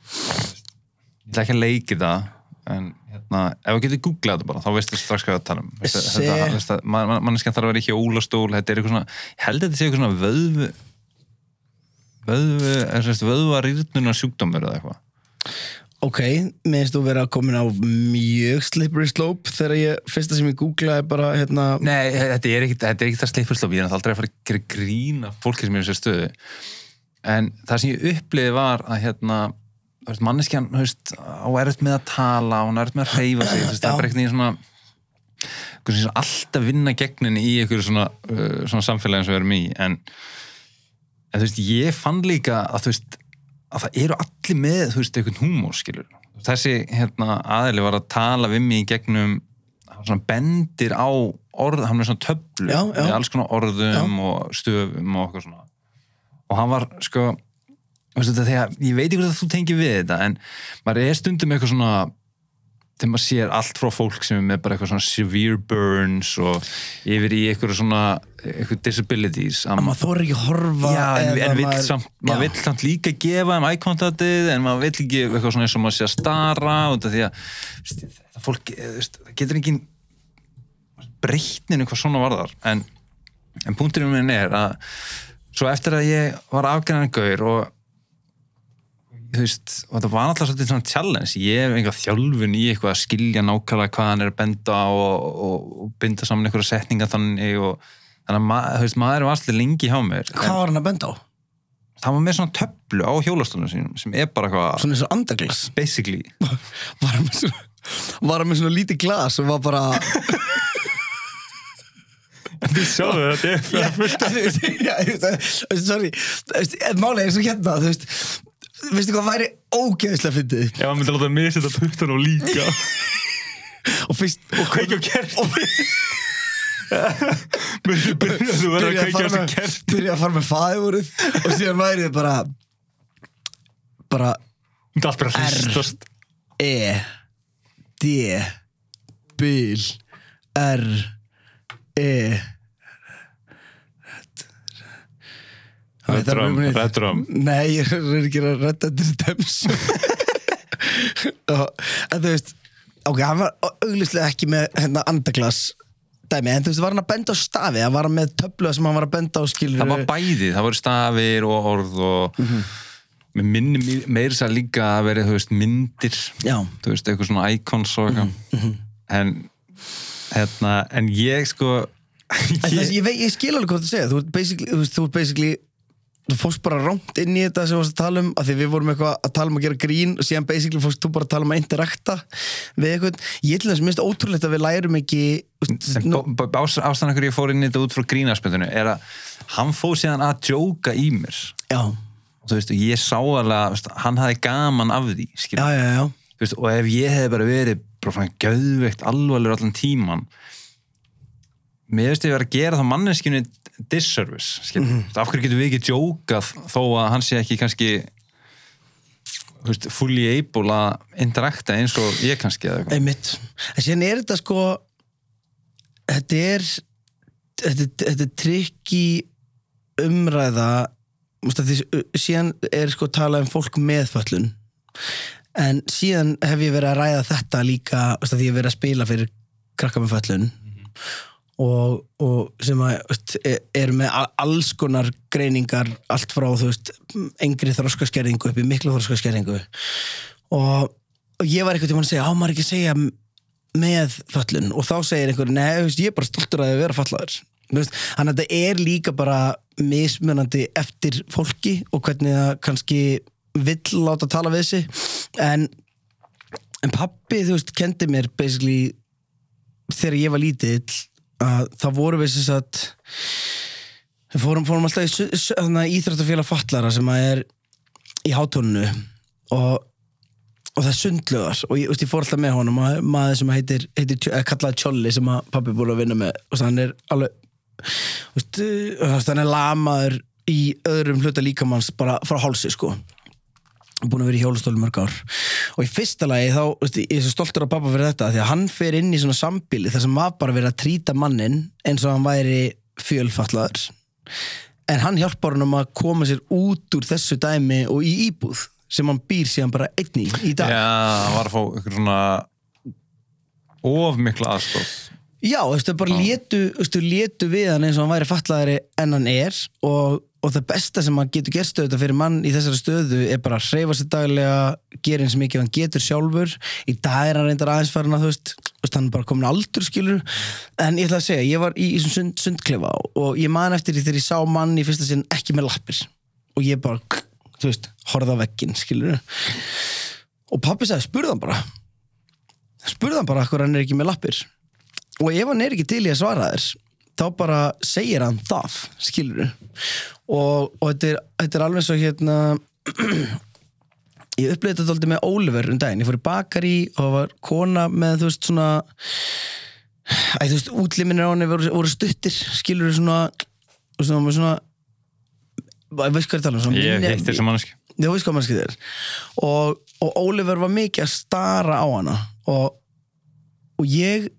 B: ég ætla ekki að leiki það en hérna, ef þú getur googlað þetta bara þá veistu strax hvað ég er að tala um. Veistu,
A: Se-
B: þetta, veistu, man, man, manneskjan þarf að vera í hjólastól þetta er eitthvað svona, ég held að þetta sé eitthvað svona vöðvu vöðvu, er sérst vöðva rýrnunar sjúkdómur eða eitthvað
A: ok, minnst þú vera komin á mjög slippery slope þegar ég, fyrsta sem ég googlaði bara hérna,
B: Nei, þetta er er ekki það sleipurslóf ég er náttúrulega aldrei að fara að gera grína fólki sem er í þessu stöðu. En það sem ég uppliði var að hérna manneskjan, veist, á erfitt með að tala hún er erfitt með að hreyfa sig það er bara einhvern veginn svona alltaf vinna gegninni í einhverju svona, uh, svona samfélagi og við erum í. En, en þú veist, ég fann líka að þú veist, að það eru allir með þú veist, einhvern húmór, skilur. Þessi hérna aðili var að tala við mig í gegnum svona bendir á orð, hann er svona töflu
A: Já, já.
B: með alls konar orðum og stöfum og eitthvað svona. Og hann var sko veistu þetta, þegar, ég veit ekki hvort að þú tengir við þetta en maður er stundum eitthvað svona þegar maður sér allt frá fólk sem er með bara eitthvað svona severe burns og yfir í eitthvað svona eitthvað disabilities að
A: að maður þóri ekki horfa
B: Já, en, en vill
A: maður-
B: samt, maður vill samt líka gefa eye contactið en maður vill ekki eitthvað svona eins og maður sé að stara út af því að það fólk, eh, það getur engin breytninu hvað svona varðar. En, en punkturinn minn er að svo eftir að ég var afgræðan gaur og þú veist, og það var alltaf svolítið svona challenge, ég hef einhver þjálfun í eitthvað að skilja nákvæmlega hvað hann er að benda á og, og, og binda saman einhverja setninga þannig og þannig að ma, veist, maður var alltaf lengi hjá mér
A: hvað var hann að benda á?
B: það var með svona töflu á hjólastólunum sínum sem er bara eitthvað
A: svona eins og andaglas?
B: Basically.
A: Var hann með svona, var hann með svona lítið glas og var bara
B: Þú sjáðu þetta er
A: þú veist, þú veist, sorry málega eins og hérna þú veist, veistu hvað væri ógeðslega fyndið
B: Ef hann myndi láta mig setja puttan á líka
A: og fyrst og
B: kveikja á kerti. Myndi byrja þú verður að
A: byrja að
B: kveikja á
A: fara
B: þessu
A: með
B: kert
A: byrja að fara með fæðurinn og síðan væri þið bara bara
B: bara
A: R. E D Bil R E
B: Redrum, redrum
A: Nei, ég er ekki að redda þetta en þú veist ok, hann var auglýslega ekki með hérna andaglas dæmi, en þú veist, var hann að benda á stafi? Hann var með töflu sem hann var að benda á skilur
B: Það var bæði, það voru stafir og orð og með minni meir sér líka að vera, þú veist, myndir.
A: Já.
B: þú veist, eitthvað svona icons og eitthvað. En hérna, en ég sko
A: þess, ég, veit, ég skil alveg hvað þú segja. Þú basically, þú veist, þú basically þú fórst bara rámt inn í þetta sem við varst að tala um af því við vorum eitthvað að tala um að gera grín og síðan basically fórst þú bara að tala um að interakta við eitthvað, ég til þess minnst ótrúlegt að við lærum ekki
B: ástæðan hverju ég fór inn í þetta út frá grínaspöndinu er að hann fór síðan að djóka í mér.
A: Já,
B: og þú veist, ég sá alveg að hann hafði gaman af því
A: já, já,
B: veist, og ef ég hefði bara verið bara svona göðveikt alvarlegur allan tíman mér veist ég verið að gera þá manneskinu disservice.
A: Mhm.
B: mm af hverju getum við ekki djókað þó að hann sé ekki kannski fully able að interakta eins og ég kannski eða eitthvað?
A: Einmitt, en síðan er þetta sko þetta er þetta, þetta er trikki umræða að því, síðan er sko talað um fólk með föllun en síðan hef ég verið að ræða þetta líka að því ég hef verið að spila fyrir krakka með föllun og, og sem að e- eru með alls konar greiningar allt frá þú veist engri þroskaskerðingu upp í miklu þroskaskerðingu. Og, og ég var einhvern tímann að segja á maður ekki að segja með föllun og þá segir einhver nei, veist, ég er bara stoltur að þið vera fallaður Þú veist, þannig að þetta er líka bara mismunandi eftir fólki og hvernig það kannski vill láta tala við sig. En, en pappi, þú veist, kendi mér basically þegar ég var lítill að það voru við sem sagt við fórum, fórum alltaf í íþrættafélag fatlara sem að er í hátónunu og, og það er sundlögar og ég, ég fór alltaf með honum og maður sem heitir, heitir eh, kallaði Tjolli sem að pappi búið að vinna með og hann er alveg uh, hann er lamaður í öðrum hluta líkamanns bara frá hálsi sko búin að vera í hjólastóli mörg ár. Og í fyrsta lagi þá, veist, ég er svo stoltur af pappa fyrir þetta því að hann fer inn í svona sambíli þar sem var bara verið að trýta mannin eins og hann væri fjölfallaður en hann hjálpar hann um að koma sér út úr þessu dæmi og í íbúð sem hann býr síðan bara einn í dag.
B: Já, hann var að fá ykkur svona of mikla aðstof
A: Já, þú veist, þau bara veist, þau létu við hann eins og hann væri fatlaðari en hann er og, og það besta sem hann getur gerst auðvitað fyrir mann í þessari stöðu er bara að hreyfa sér daglega, gera eins mikið hann getur sjálfur. Í dag er hann reyndar aðeins farin að, þú veist, hann er bara komin aldur, skilur. En ég ætla að segja, ég var í, í þessum sund, sundklefa og ég man eftir því þegar ég sá mann í fyrsta sinn ekki með lappir og ég bara, þú veist, horfði á vegginn, skilur. Og pappi sagði, spurði hann bara, spurði hann bara hvað hann er ekki með lappir og ef hann er ekki til í að svara þér þá bara segir hann það skilur og, og þetta, er, þetta er alveg svo hérna ég upplýði þetta dálítið með Oliver um daginn, ég fór í bakari og var kona með þú veist svona æ, þú veist, útliminir á henni voru, voru stuttir skilur svona svona, svona ég veist hvað ég tala um svona
B: Ég hitt þessi manneski
A: þú veist hvað mannskið er og, og Oliver var mikið að stara á hana og, og ég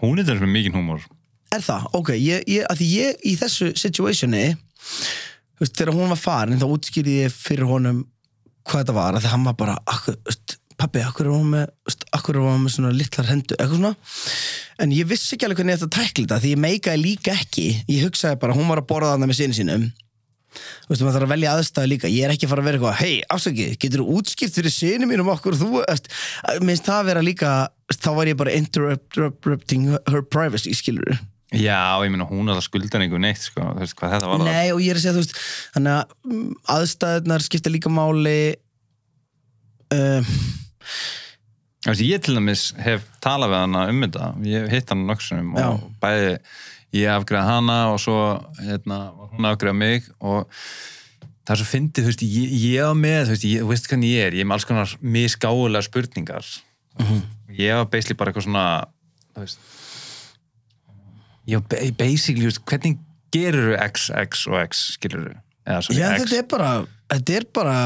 B: Hún er þessi með mikinn húmor
A: Er það? Ok, ég, ég, að því ég í þessu situationi þú veist, þegar hún var farin þá útskýrði ég fyrir honum hvað þetta var, að því hann var bara akkur, pabbi, akkur er hún með akkur er hún með svona litlar hendur, eitthvað svona. En ég vissi ekki alveg hvernig þetta tækli þetta því ég meikaði líka ekki. Ég hugsaði bara, hún var að borða þarna með sinni sínum. Þú veist, maður þarf að velja aðstæðu líka. Ég er ekki að fara að vera eitthvað, hei, afsakið getur þú útskipt fyrir sinni mínum okkur? Þú, minnst það vera líka þá var ég bara interrupting her privacy, skilur
B: Já, ég meina hún að það skuldar einhver neitt sko, þú veist hvað þetta var
A: Nei, og ég er að segja, þú veist, þannig að mm, aðstæðunar skipta líka máli um,
B: Þú veist, Ég til dæmis hef talað við hana um þetta. Ég hef hitt hana nokksunum og bæði ég afgreða hana og svo hérna, hún afgreða mig og það er svo fyndið, þú veist, ég, ég á með þú veist, ég, veist hvernig ég er, ég er með alls konar misgáulega spurningar. Ég var basically bara eitthvað svona þú veist ba- basically, veist, hvernig gerur x, x og x, skilur svo
A: Já,
B: x,
A: þetta er bara þetta er bara,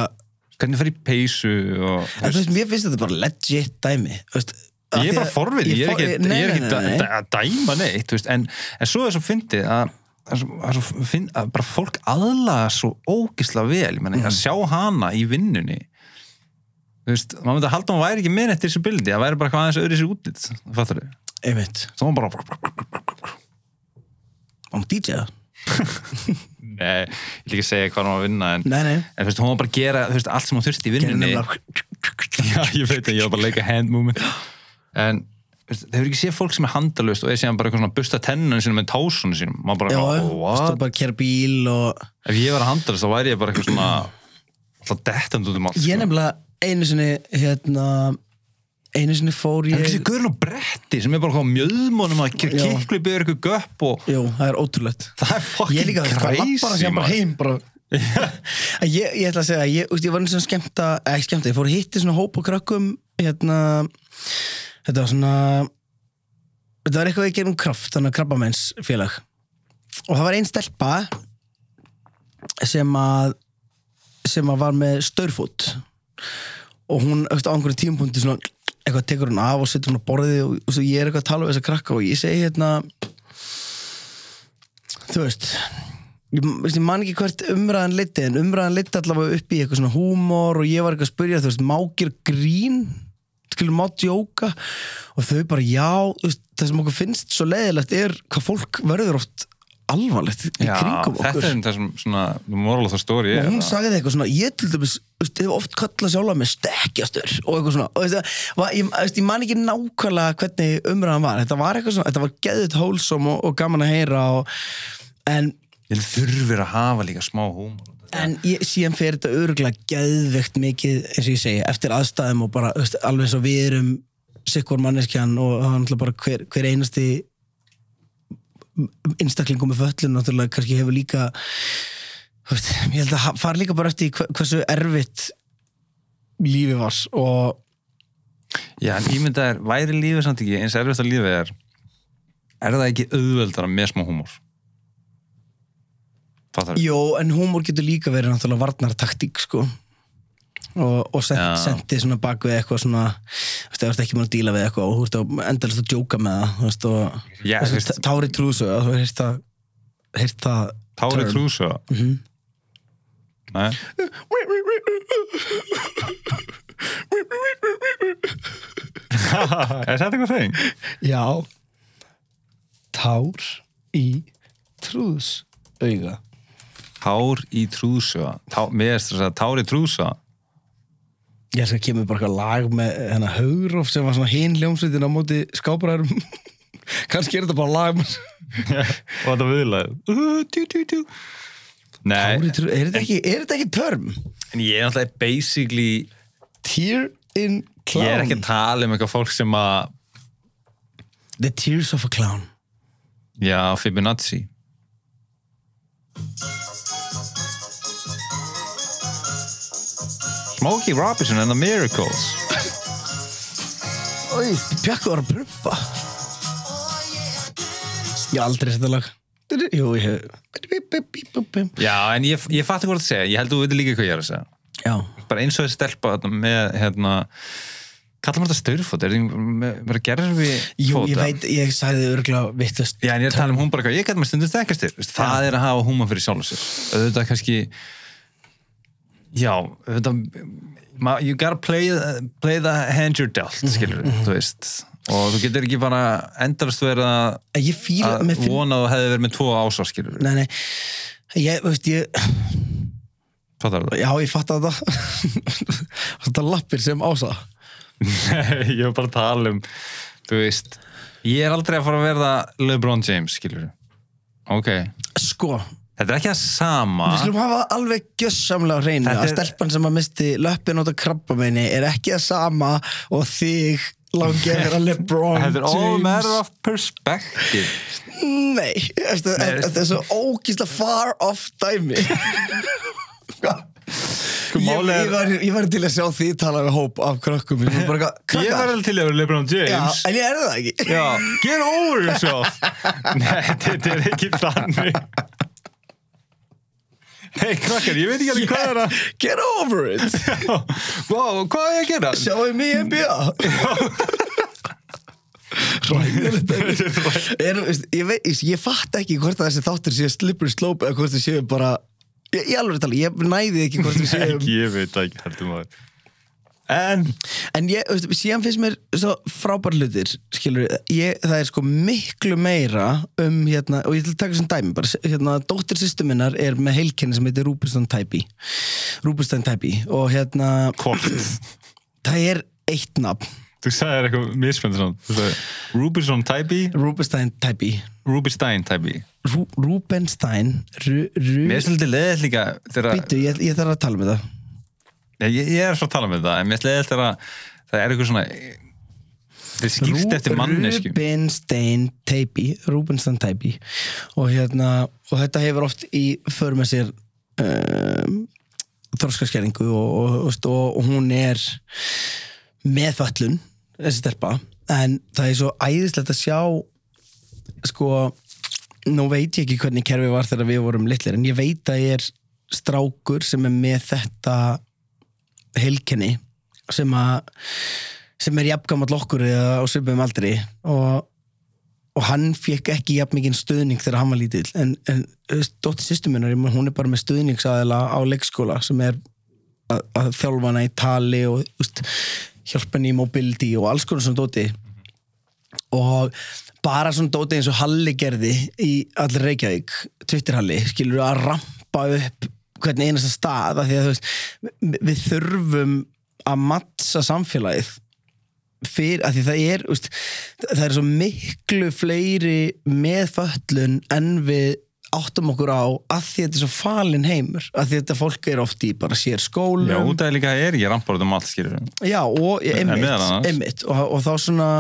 B: hvernig fer í peysu og
A: en þú veist, mér finnst þetta bara legit dæmi, þú veist.
B: Ég er bara
A: að-
B: forvitið, ég er ekki,
A: nei,
B: ég er ekki
A: nei, nei.
B: að- að dæma neitt þú veist, en, en svo er svo fyndið að, að, svo- að, svo finn, að bara fólk aðlaga svo ógisla vel ég meni,
A: Mhm.
B: að sjá hana í vinnunni þú veist, maður myndi að halda að hún væri ekki með eftir þessu bildi, það væri bara eitthvað aðeins öðru sér útlýtt fattur þau,
A: Einmitt,
B: þá var bara
A: án DJ-a
B: nei, ég vil ekki segja hvað hún var að vinna en,
A: Nei, nei,
B: en veist, hún var bara að gera veist, allt sem hún þurfti í vinnunni. Já, ég veit að ég var bara að leika hand movement. En veist, það hefur ekki séð fólk sem er handalust og er síðan bara eitthvað svona að busta tennunum sínum með tásunum sínum? Maður bara,
A: Já,
B: what?
A: bara kera bíl og
B: ef ég var að handalust þá væri ég bara eitthvað svona alltaf dettand út um allt
A: ég nefnilega einu sinni hérna, einu sinni fór
B: Það er
A: ég
B: ekki guðurinn á bretti sem er bara hvað mjöðmónum að kiklu byrja eitthvað göpp og
A: Jú, það er ótrúlegt.
B: Það er
A: Ég bara
B: crazy maður.
A: ég, ég ætla að segja, ég, úst, ég var einu svona skemmta ekki skemmta, ég fór að hitti svona hóp og krökkum hérna þetta var svona þetta var eitthvað í gegnum kraft, þannig að krabbameinsfélag. Og það var einn stelpa sem að sem að var með störfút og hún, eftir á einhverjum tímapunkti svona, eitthvað tekur hún af og setur hún á borðið og, og ég er eitthvað að tala við þessa krakka og ég segi hérna þú veist ég, man ekki hvert umræðan liti en umræðan liti allavega upp í eitthvað svona húmor og ég var eitthvað að spyrja þú veist, má gera grín? Skilur má djóka? Og þau bara já, veist, það sem okkur finnst svo leiðilegt er hvað fólk verður oft alvarlegt í
B: Já,
A: kringum okkur.
B: þetta er það sem svona moral of the story
A: og
B: er
A: hún sagði eitthvað svona ég til dæmis, veist, hef oft kallað sjálfa með stekkjastur og eitthvað svona. Og það var, ég, veist, ég man ekki nákvæmlega hvernig umræðan var, þetta var eitthvað svona þetta var geðut hólsom og, og gaman að heyra og, en,
B: Ég þurfir að hafa líka smá húmor.
A: En ég, síðan fer þetta örgulega geðvegt mikið, eins og ég segi, eftir aðstæðum og bara, veist, alveg eins og við erum sikkur manneskjan og það er náttúrulega bara hver, hver einasti einstaklingum með föllun náttúrulega kannski hefur líka veist, ég held að fara líka bara eftir hve- hversu erfitt lífi var og
B: Já, en ímyndað er, væri lífið samt ekki eins erfitt að lífið er er það ekki auðveldara með smá Fattar
A: Jó, en húmor getur líka verið náttúrulega varnartaktík sko og, og sent,
B: Já.
A: sendi svona bak við eitthvað svona þú veist, það ert ekki múin að díla við eitthvað og þú veist að endalist að djóka með það þú veist, og
B: Já, þú veist-
A: Tári Trúsu, þú heyrt það það
B: Tári. Krúsa
A: Mhm.
B: Nei, er þetta eitthvað þeng?
A: Já. Tár í Trús auga
B: Tár í trúsa Tá, Mér er þess að Tár í trúsa
A: Ég skal kemur bara eitthvað lag með hennar Haugrof sem var svona hinn hljómsveitin á móti skáparæðurum kannski er þetta bara lag
B: og þetta tú. Nei,
A: Tári er þetta ekki, er þetta ekki term?
B: en ég er náttúrulega basically
A: Tear in Clown
B: ég er ekki að tala um eitthvað fólk sem að
A: The Tears of a Clown.
B: Já, Fibonacci. Smokey Robinson and the Miracles.
A: Oi, Bjarku var að prumpa. Ég hef aldrei sett að lag. Jú, ég hef
B: Já, en ég, ég fatti hvað það segja ég held að þú veitir líka hvað ég er að segja.
A: Já,
B: bara eins og þessi stelpa með hérna kallar maður þetta staurfót, er það bara gerfi
A: jú, ég veit, ég sagði örgulega vittust
B: Já, en ég er að tala um hún bara eitthvað, ég gæti maður stundum stekkast þér. Það er að hafa húma fyrir sjálf sér. Auðvitað kannski já, ma- you gotta play, play the hand you're dealt skilur þú veist og þú getur ekki bara endalast verið að
A: Ég fíla, finn
B: vona að þú hefði verið með tvo ásá skilur
A: Nei, nei, ég, veist, ég
B: fattar það?
A: Já, ég fatt að það Þetta lappir sem ása.
B: Nei, ég var bara að tala um þú veist, ég er aldrei að fara að verða LeBron James skilur ok,
A: Sko,
B: þetta er ekki það sama.
A: Við skulum hafa alveg hreinu
B: Þetta
A: að
B: er-
A: stelpan sem að misti löppin út af krabbameini er ekki að sama og þig langi að LeBron
B: Þetta er all
A: James.
B: matter of perspective.
A: Nei, þetta er svo ógísla far off dæmi.
B: Sko,
A: ég, ég, var, ég var til að sjá því tala við hóp af krökkum. Ég var
B: alveg til að vera LeBron
A: Já,
B: James
A: en ég er það ekki.
B: Já, get over yourself. Nei, þetta er ekki þannig Hei, krakkar, ég veit ekki alveg hvað er að
A: Get over it.
B: Vá, hvað er ég að gera?
A: Sjáum í NBA er, veist, ég, veit, ég fatt ekki hvort að þessi þáttur sé slippery slope eða hvort þið séu bara ég, ég alveg tala, ég næði ekki hvort þið séu
B: ég veit það ekki, heldur maður En
A: en ég, síðan finnst mér svo frábær hlutir skilur, ég, það er sko miklu meira um hérna, og ég að taka sem dæmi bara, hérna, dóttir sýstu minnar er með heilkenni sem heitir Rúbinstein Tæpi Rúbinstein Tæpi og hérna
B: hvort
A: það er eitt nafn.
B: Þú sagðir eitthvað sagðir Rubinson Tæbi
A: Rúbinstein Tæpi
B: Rubinstein Tæbi
A: Rú, Rúbenstein Rú, Rú,
B: Mér er svolítið leðið líka
A: Býtu, ég, ég þarf að tala með það
B: Ég, ég er svo að tala með það En mér er leðið þegar það er eitthvað svona Það skýrt eftir mannesku
A: Rúbenstein Teipi Rúbenstein Teipi. Og hérna og þetta hefur oft í för með sér um, þorskaskeringu og, og, og, hún er með föllun þessi stelpa. En það er svo æðislegt að sjá sko nú veit ég ekki hvernig kerfi var þegar við vorum litlir en ég veit að ég er strákur sem er með þetta heilkenni sem sem er jafngamall okkur eða á svipum aldri og, og hann fekk ekki jafn mikið stuðning þegar hann var lítill. En, en dóttir sýstuminnar hún er bara með stuðningsaðila á leikskóla sem er að, að þjálfa hana í tali og veist, hjálpa henni í mobility og alls konar svona dóti. Og bara svona dóti eins og Halli gerði í allir Reykjavík Twitterhalli, skilur að rampa upp hvernig einasta stað af því að þú veist, við, við þurfum að mattsa samfélagið fyrir, af því það er úst, það er svo miklu fleiri með föllun en við áttum okkur á að því þetta er svo falin heimur að því þetta fólk er oft í bara sér skólum
B: Já, út af líka er ég rampar út um allt, skilur
A: Já, og
B: meðal annars.
A: einmitt og, og þá svona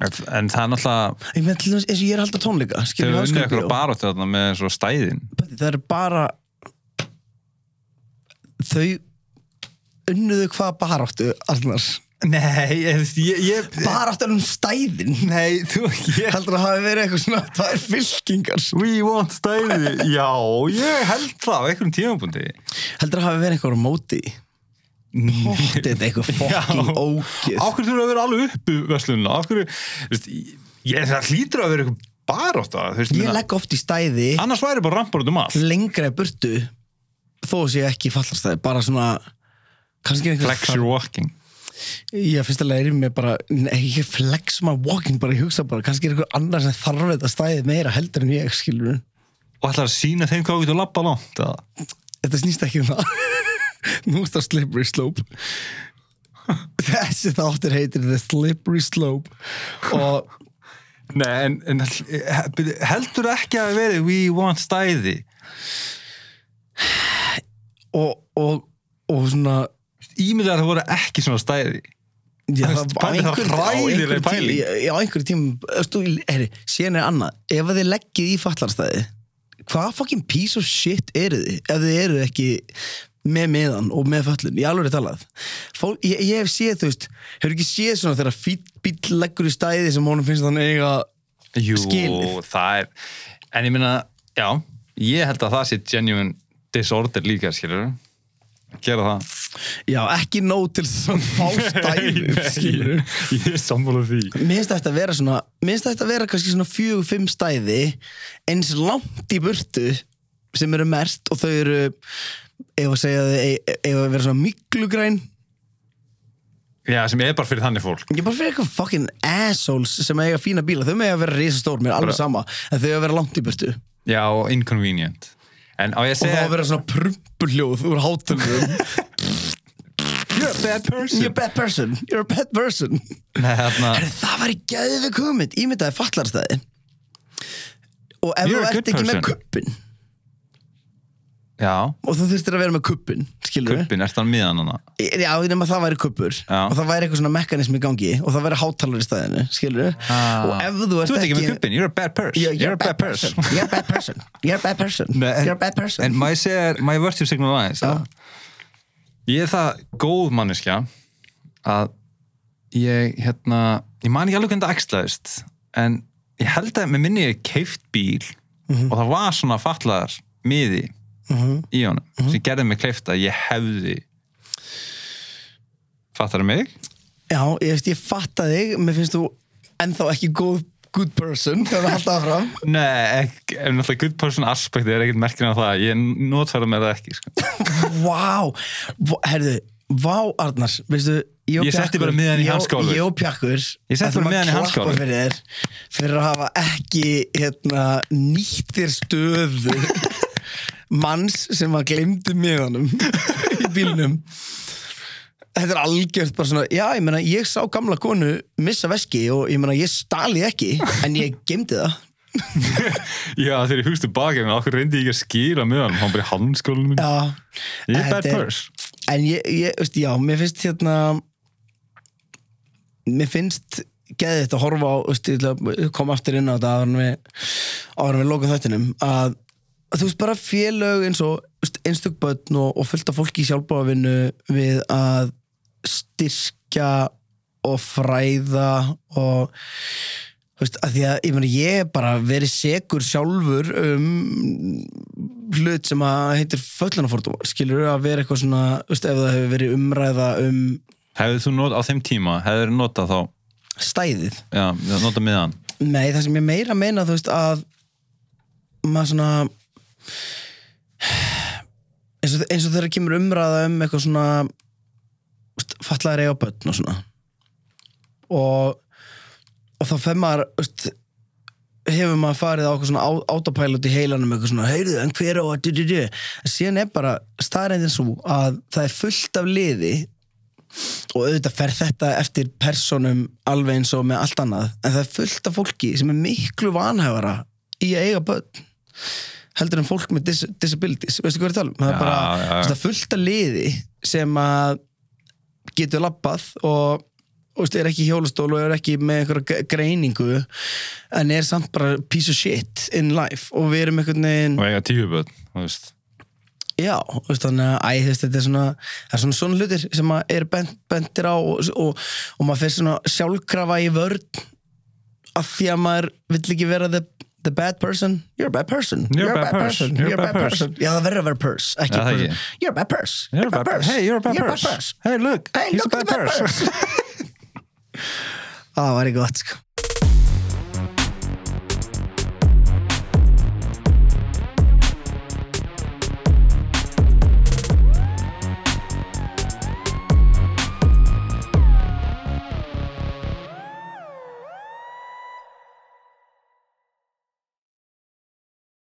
B: En það er náttúrulega
A: ég dæmis eins og ég er að halda tónleika
B: Þau unnið
A: Háskólabíó.
B: eitthvað baróttu þarna með stæðin
A: það er bara þau unnuðu hvað baráttu annars
B: Nei, ég, ég,
A: baráttu um stæðin?
B: Nei, þú, ég
A: heldur að hafi verið eitthvað svona það er fylkingar.
B: We want stæði. Já, ég held það á einhverjum tímabundi
A: heldur að hafi verið eitthvað á móti? Hóttið eitthvað fucking ógið
B: Áhverju þurfa að vera alveg uppu verslunna Áhverju, það hlýtur að vera eitthvað barótta þú veist,
A: Ég legg oft í stæði.
B: Annars væri bara rampar út um allt.
A: Lengra burtu þó sé ekki fallarstæði bara svona
B: Flex your walking.
A: Ég finnst að læri mig bara ég flex my walking bara ég hugsa bara kannski er einhver annar sem þarf þetta stæði meira heldur en ég skilur
B: Og ætlar að sína þeim hvað þú getur labba langt eða?
A: þetta snýst ekki um það. Nú er það slippery slope. Þessi þáttur heitir the slippery slope og
B: Nei, en, en heldur ekki að veri We want stæði
A: og, og, og svona
B: Ímyndar það voru ekki svona stæði
A: Já,
B: veist,
A: á einhverjum- á
B: hræðileg
A: einhverjum tí-
B: pæling.
A: Já, á einhverjum tímum stu, heyri, síðan er annað, ef þið leggið í fallarstæði hvað fucking piece of shit eru þið ef þið eru ekki með meðan og með föllun, ég alveg er talað Fól, ég, ég hef séð, þú veist hefur ekki séð svona þegar fýll bíll leggur í stæði sem honum finnst þannig eiga
B: Jú,
A: Skilið.
B: það er En ég meina, já Ég held að það sé genuine disorder líka, skilur Gera það.
A: Já, ekki nóg til þess að fá stæði skilur
B: ég, er sammála því.
A: Mér finnst þetta að vera svona Mér finnst þetta að vera kannski svona fjögur, fimm stæði eins langt í burtu sem eru merst og þau eru ef að segja þau ef að vera svona miklugræn
B: Já, sem er bara fyrir þannig fólk.
A: Ég er bara fyrir eitthvað fucking assholes sem eiga fína bíla, þau með að vera risastór mér er alveg sama, en þau að vera langt í burtu.
B: Já, inconvenient En á ég að
A: og þá
B: segja
A: að vera svona prumpuljóð úr hátalum
B: You're a bad person.
A: You're a bad person, you're a bad person.
B: Nei, þarna
A: Herri, það var í gæði kumit, ímyndaði fallarstæði og ef þú ert ekki með
B: person.
A: kuppin
B: Já,
A: og þú þurftir að vera með kuppin
B: kuppin, ert það miðan hana
A: Já, nema það væri kuppur
B: Já.
A: og það væri eitthvað svona mekanism í gangi og það væri hátalar í stæðinu, skilur
B: Ah.
A: og ef þú ert
B: Þú
A: ekki
B: með kuppin, you're a bad person
A: You're, you're, a bad person. You're a bad person. You're a bad person.
B: Nei, en-
A: You're a bad person.
B: En maður segir, maður virtue signal aðeins Ég er það góð manneskja að ég, hérna ég man ekki alveg hvernig það ekslaðist en ég held að með minni ég keift bíl
A: Mhm.
B: og það var svona fatlaðar miði í honum
A: Mhm.
B: sem gerði mig kleift að ég hefði fattar mig?
A: Já, ég veist, ég fatta þig Mér finnst þú ennþá ekki góð good person það halda áfram
B: Nei, ekki, en náttúrulega good person aspekti er ekkert merkina af það, ég notfæra með það ekki sko.
A: Vá, herðu Vá, Arnars, veistu og
B: Ég setti bara miðann í
A: ég
B: hanskálfur.
A: Ég og Pjakkur
B: Ég setti bara
A: að
B: miðann í hanskálfur.
A: fyrir Fyrir að hafa ekki hérna, nýttir stöðu manns sem að glemdi miðanum í bílnum. Þetta er algjört bara svona Já, ég meina, ég sá gamla konu missa veski og ég meina, ég stali ekki en ég gemdi það.
B: Já, þegar ég hugst tilbaka, en okkur reyndi ég ekki að skýra með hann, hann bara í
A: Já,
B: Ég er bad purse.
A: En ég, ég, veist, já, mér finnst hérna mér finnst geðið þetta að horfa á veist, koma aftur inn á þetta áður en við, við lókum þættinum að þú veist bara félög eins og börn og, og fullt af fólki í sjálfbáðavinnu við að styrkja og fræða og þú veist, að því að ég, meni, ég hef bara verið segur sjálfur um hlut sem að heitir föllunafordómar skilur að vera eitthvað svona veist, ef það hefur verið umræða um
B: Hefðu þú not, á þeim tíma, hefur notað þá?
A: Stæðið?
B: Já, notað miðan.
A: Nei, það sem ég meira meina þú veist að maður svona eins og, eins og þegar kemur umræða um eitthvað svona fallaðir eiga börn og svona og og þá veist, hefur maður farið á eitthvað svona autopilot í heilanum eitthvað svona, heyrðu, en hver á að du, du, du. en síðan er bara staðrændin svo að það er fullt af liði og auðvitað fer þetta eftir personum alveg eins og með allt annað en það er fullt af fólki sem er miklu vanhæfara í að eiga börn heldur en fólk með dis disabilities veistu hvað að tala um? það er bara það er fullt af liði sem að getur labbað og og veist, er ekki í hjólastól og er ekki með einhverja greiningu en er samt bara piece of shit in life og við erum einhvern veginn
B: og eiga tíu börn þú veist.
A: Já, veist, þannig að æ, þetta er svona, er svona svona hlutir sem að er bent, bentir á og, og, og maður fyrir svona sjálfkrafa í vörn af því að maður vill ekki vera the, the bad person You're a bad person.
B: You're a bad person.
A: You're a bad person. Já, það verður að vera purse, ekki
B: Já, það
A: person
B: ekki.
A: You're a bad purse.
B: You're a bad purse. Hey, you're a bad purse. Hey, look,
A: Hey,
B: he's
A: look
B: a
A: at
B: bad
A: the bad
B: purse.
A: purse. Ah, Það var ekki gott, sko